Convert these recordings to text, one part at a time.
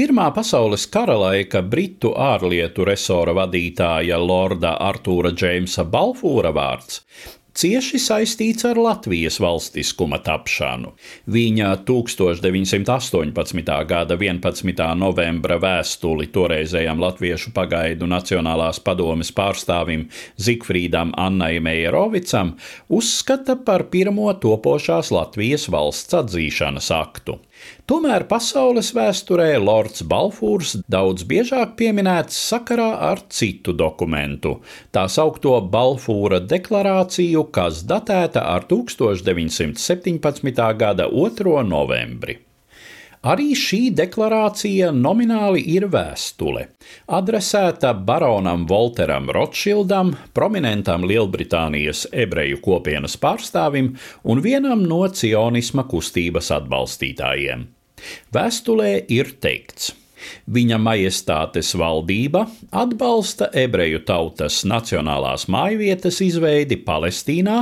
Pirmā pasaules kara laika britu ārlietu resora vadītāja Lorda Artūra Džeimsa Balfūra vārds cieši saistīts ar Latvijas valstiskuma tapšanu. Viņa 1918. gada 11. novembra vēstuli toreizējam Latviešu pagaidu Nacionālās padomes pārstāvim Zigfrīdam Annai Meijerovicam uzskata par pirmo topošās Latvijas valsts atzīšanas aktu. Tomēr pasaules vēsturē Lords Balfūrs daudz biežāk pieminēts sakarā ar citu dokumentu, tā saukto Balfūra deklarāciju, kas datēta ar 1917. gada 2. novembri. Arī šī deklarācija nomināli ir vēstule, adresēta baronam Volteram Rotšildam, prominentam Lielbritānijas ebreju kopienas pārstāvim un vienam no cionisma kustības atbalstītājiem. Vēstulē ir teikts: Viņa majestātes valdība atbalsta ebreju tautas nacionālās mājvietas izveidi Palestīnā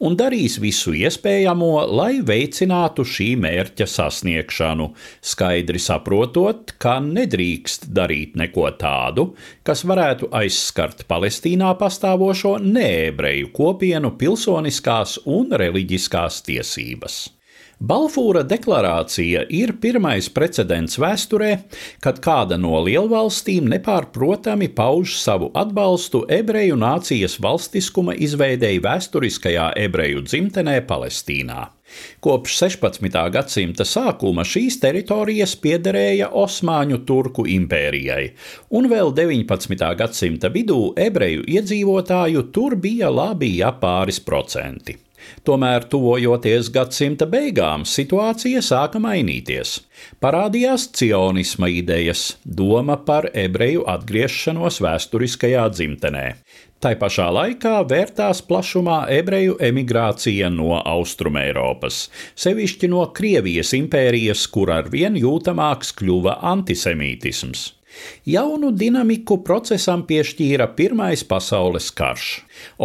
un darīs visu iespējamo, lai veicinātu šī mērķa sasniegšanu, skaidri saprotot, ka nedrīkst darīt neko tādu, kas varētu aizskart Palestīnā pastāvošo neebreju kopienu pilsoniskās un reliģiskās tiesības. Balfūra deklarācija ir pirmais precedents vēsturē, kad kāda no lielvalstīm nepārprotami pauž savu atbalstu ebreju nācijas valstiskuma izveidēji vēsturiskajā ebreju dzimtenē Palestīnā. Kopš 16. gadsimta sākuma šīs teritorijas piederēja Osmaņu Turku impērijai, un vēl 19. gadsimta vidū ebreju iedzīvotāju tur bija labi ap pāris procenti. Tomēr, tuvojoties gadsimta beigām, situācija sāka mainīties. Parādījās cionisma idejas, doma par ebreju atgriešanos vēsturiskajā dzimtenē. Tai pašā laikā vērtās plašumā ebreju emigrācija no Austrumēropas, sevišķi no Krievijas impērijas, kur arvien jūtamāks kļuva antisemītisms. Jaunu dinamiku procesam piešķīra Pirmais pasaules karš.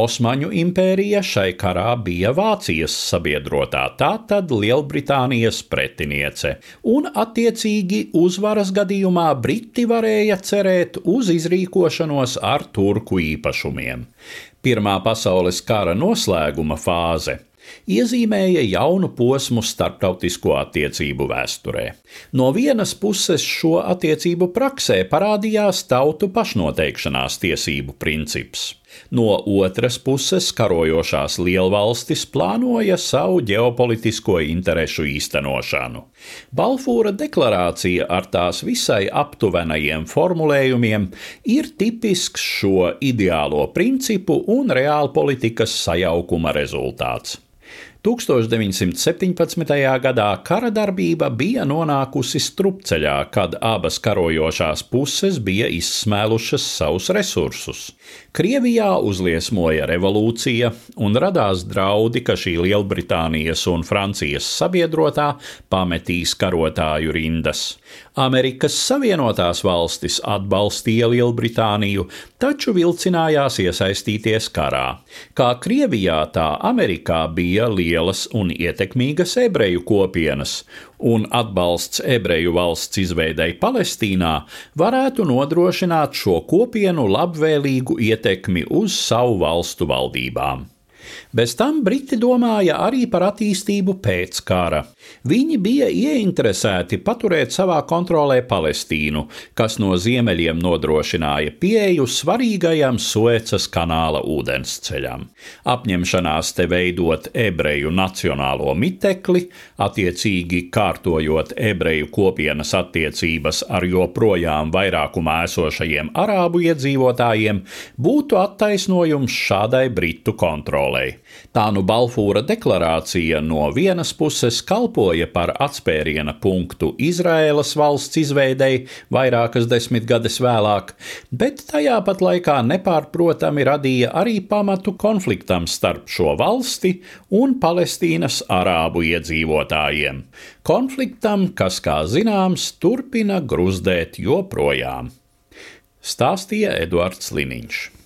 Osmaņu impērija šai karā bija Vācijas sabiedrotā, tātad Lielbritānijas pretiniece, un attiecīgi uzvaras gadījumā Briti varēja cerēt uz izrīkošanos ar turku īpašumiem. Pirmā pasaules kara noslēguma fāze iezīmēja jaunu posmu starptautisko attiecību vēsturē. No vienas puses šo attiecību praksē parādījās tautu pašnoteikšanās tiesību princips. No otras puses, karojošās lielvalstis plānoja savu ģeopolitisko interesu īstenošanu. Balfūra deklarācija ar tās visai aptuvenajiem formulējumiem ir tipisks šo ideālo principu un reālpolitikas sajaukuma rezultāts. 1917. gadā kara darbība bija nonākusi strupceļā, kad abas karojošās puses bija izsmēlušas savus resursus. Krievijā uzliesmoja revolūcija un radās draudi, ka šī Lielbritānijas un Francijas sabiedrotā pametīs karotāju rindas. Amerikas Savienotās valstis atbalstīja Lielbritāniju, taču vilcinājās iesaistīties karā. Kā Krievijā, tā Amerikā bija lielas un ietekmīgas ebreju kopienas, un atbalsts ebreju valsts izveidei Palestīnā varētu nodrošināt šo kopienu labvēlīgu ietekmi uz savu valstu valdībām. Bez tam Briti domāja arī par attīstību pēc kara. Viņi bija ieinteresēti paturēt savā kontrolē Palestīnu, kas no ziemeļiem nodrošināja pieeju svarīgajam Suecas kanāla ūdensceļam. Apņemšanās te veidot ebreju nacionālo mitekli, attiecīgi kārtojot ebreju kopienas attiecības ar joprojām vairākumā esošajiem arābu iedzīvotājiem, būtu attaisnojums šādai britu kontrolei. Tā nu Balfūra deklarācija no vienas puses kalpoja par atspēriena punktu Izraēlas valsts izveidei vairākas desmitgades vēlāk, bet tajā pat laikā nepārprotami radīja arī pamatu konfliktam starp šo valsti un Palestīnas arābu iedzīvotājiem. Konfliktam, kas, kā zināms, turpina gruzdēt joprojām. Stāstīja Eduards Liniņš.